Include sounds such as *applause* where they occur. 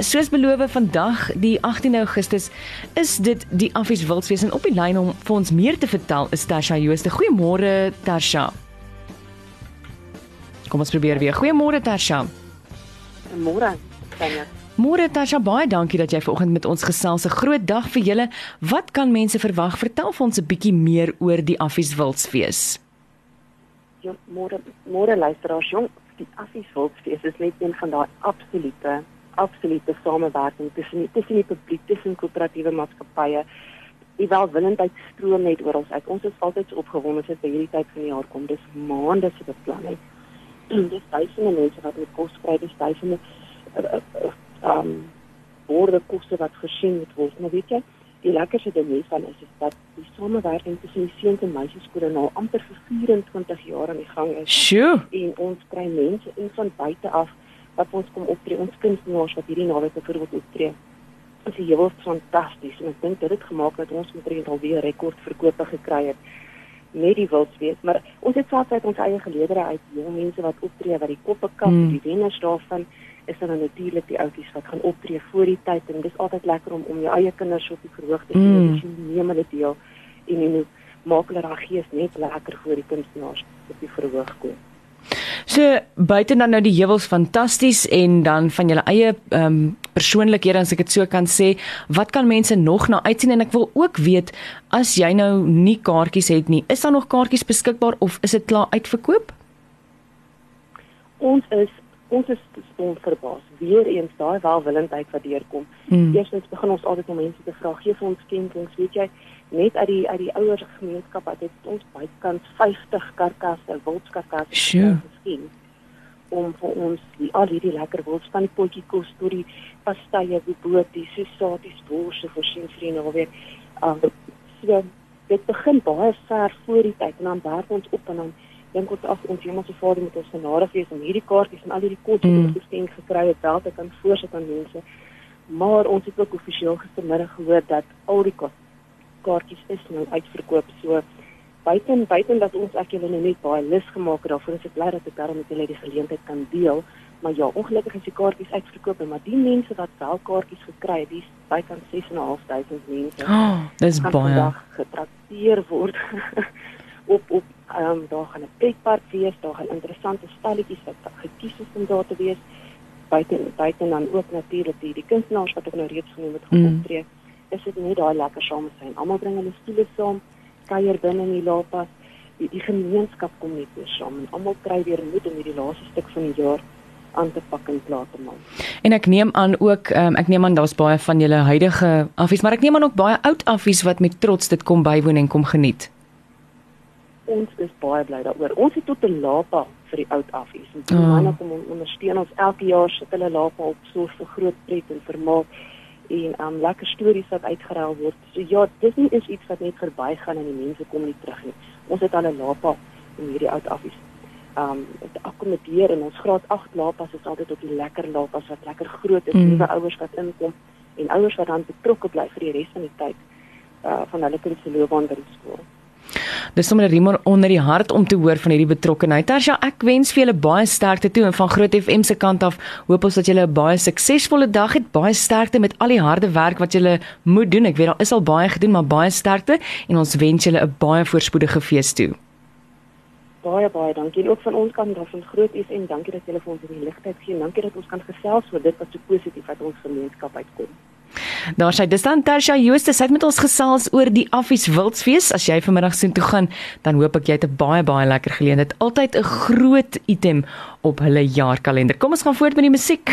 soos beloof vandag die 18 Augustus is dit die Affies Wildsfees en op die lyn om vir ons meer te vertel is Tasha Jooste. Goeiemôre Tasha. Kom ons probeer weer. Goeiemôre Tasha. Môre. Môre Tasha, baie dankie dat jy vanoggend met ons gesels. 'n Groot dag vir julle. Wat kan mense verwag? Vertel vir ons 'n bietjie meer oor die Affies Wildsfees. Ja, môre môre luisteraars, jong, die Affies Wildsfees is net een van daai absolute absolute samewerking tussen tussen die publiek, tussen koöperatiewe maatskappye. Die welwillendheid stroom net ons uit. Ons is altyd so opgewonde as dit by hierdie tyd van die jaar kom. Dis maande se beplanning. dis duisende mense wat met kos kry, dis duisende ehm uh, um, borde kosse wat gesien moet word. Maar weet jy, die lekkerste ding hiervan is is dat die samewerking tussen die seuns en meisies skole nou amper vir 24 jaar aan die gang is. Sjoe. En ons kry mense in van buite af wat ons kom optree, ons kunstenaars wat hierdie naweek byvoorbeeld optree. Dit is heel fantasties en ek dink dit het gemaak dat ons met alweer rekordverkope gekry het met die wildswees, maar ons het selfs uit ons eie geleedere uit jong mense wat optree wat die koppe kap, mm. die wenners daarvan is dan natuurlik die oudjies wat gaan optree voor die tyd en dis altyd lekker om om jou eie kinders op die verhoog te sien mm. en neem hulle deel en en maak hulle daai gees net lekker voor die kunstenaars op die verhoog kom. So buite dan nou die heuwels fantasties en dan van julle eie ehm um, persoonlikhede as ek dit so kan sê, wat kan mense nog na uitsien en ek wil ook weet as jy nou nie kaartjies het nie, is daar nog kaartjies beskikbaar of is dit klaar uitverkoop? Ons is ons is stom verbaas. Weer eens daai welwillendheid wat deurkom. Mm. Eerstens begin ons altyd om mense te vra, gee vir ons skenkings, weet jy, net uit die uit die ouers gemeenskap wat het ons bykans 50 karkasse wildskarkasse sure. geskien om vir ons die al hierdie lekker die potjie kos tot die pastye, die brood, die sosaties, borse voorsien vir die naweek. Um, so dit begin baie ver voor die tyd en dan werk ons op en dan dink ons af ons hemelse Vader met ons genade wees om hierdie kaartjies en al hierdie kos wat mm. ons geskenk gekry het wel te kan voorsit aan mense. Maar ons het ook offisieel gistermiddag gehoor dat al die kos kaartjies is nou uitverkoop. So buiten buiten dat ons ek julle nou net baie lus gemaak het daarvoor is ek bly dat ek daarmee met julle die geleentheid kan deel. Maar ja, ongelukkig is die kaartjies uitverkoop, maar die mense wat wel kaartjies gekry het, dis bykans 6.500 mense. Oh, dis baie getrakteer word *laughs* op op ehm um, daar gaan 'n pretpark wees, daar gaan interessante stalletjies wat gekies is om daar te wees. Buiten buiten dan ook natuurlik die, die kunstenaars wat ek nou reeds genoem het gaan mm. optree is dit net daai lekker samesyn. Almal bring hulle stoele saam, kuier binne in die lapas. Die, die gemeenskap kom net weer saam en almal kry weer moed om hierdie laaste stuk van die jaar aan te pak en klaar te maak. En ek neem aan ook um, ek neem aan daar's baie van julle huidige affies, maar ek neem aan ook baie oud affies wat met trots dit kom bywoon en kom geniet. Ons is baie bly daaroor. Ons het tot 'n lapa vir die oud affies. En die oh. manne kom ondersteun ons elke jaar sit hulle lapa op so 'n groot pret en vermaak en um lekker stories wat uitgeruil word. So ja, dis nie is iets wat net verbygaan en die mense kom nie terug nie. Ons het al 'n lapa in hierdie oud affies. Um dit akkommodeer en ons graad 8 lapas is altyd op die lekker lapas wat lekker groot is, mm. nuwe ouers wat inkom en ouers wat dan betrokke bly vir die res van die tyd uh van hulle kind se loopbaan by die skool. Dis sommer 'n riem onder die hart om te hoor van hierdie betrokkenheid. Tarsha, ek wens vir julle baie sterkte toe en van Groot FM se kant af hoop ons dat julle 'n baie suksesvolle dag het. Baie sterkte met al die harde werk wat julle moet doen. Ek weet daar is al baie gedoen, maar baie sterkte en ons wens julle 'n baie voorspoedige fees toe. Baie baie dankie ook van ons kant af van Groot FM. Dankie dat julle vir ons die ligheid gee. Dankie dat ons kan gesels oor dit wat so positief uit ons gemeenskap uitkom. Daar sê dis dan Tarsha Jooste sit met ons gesels oor die Affies Wildsfees. As jy vanmiddag sien toe gaan, dan hoop ek jy het 'n baie baie lekker geleentheid. Altyd 'n groot item op hulle jaarkalender. Kom ons gaan voort met die musiek.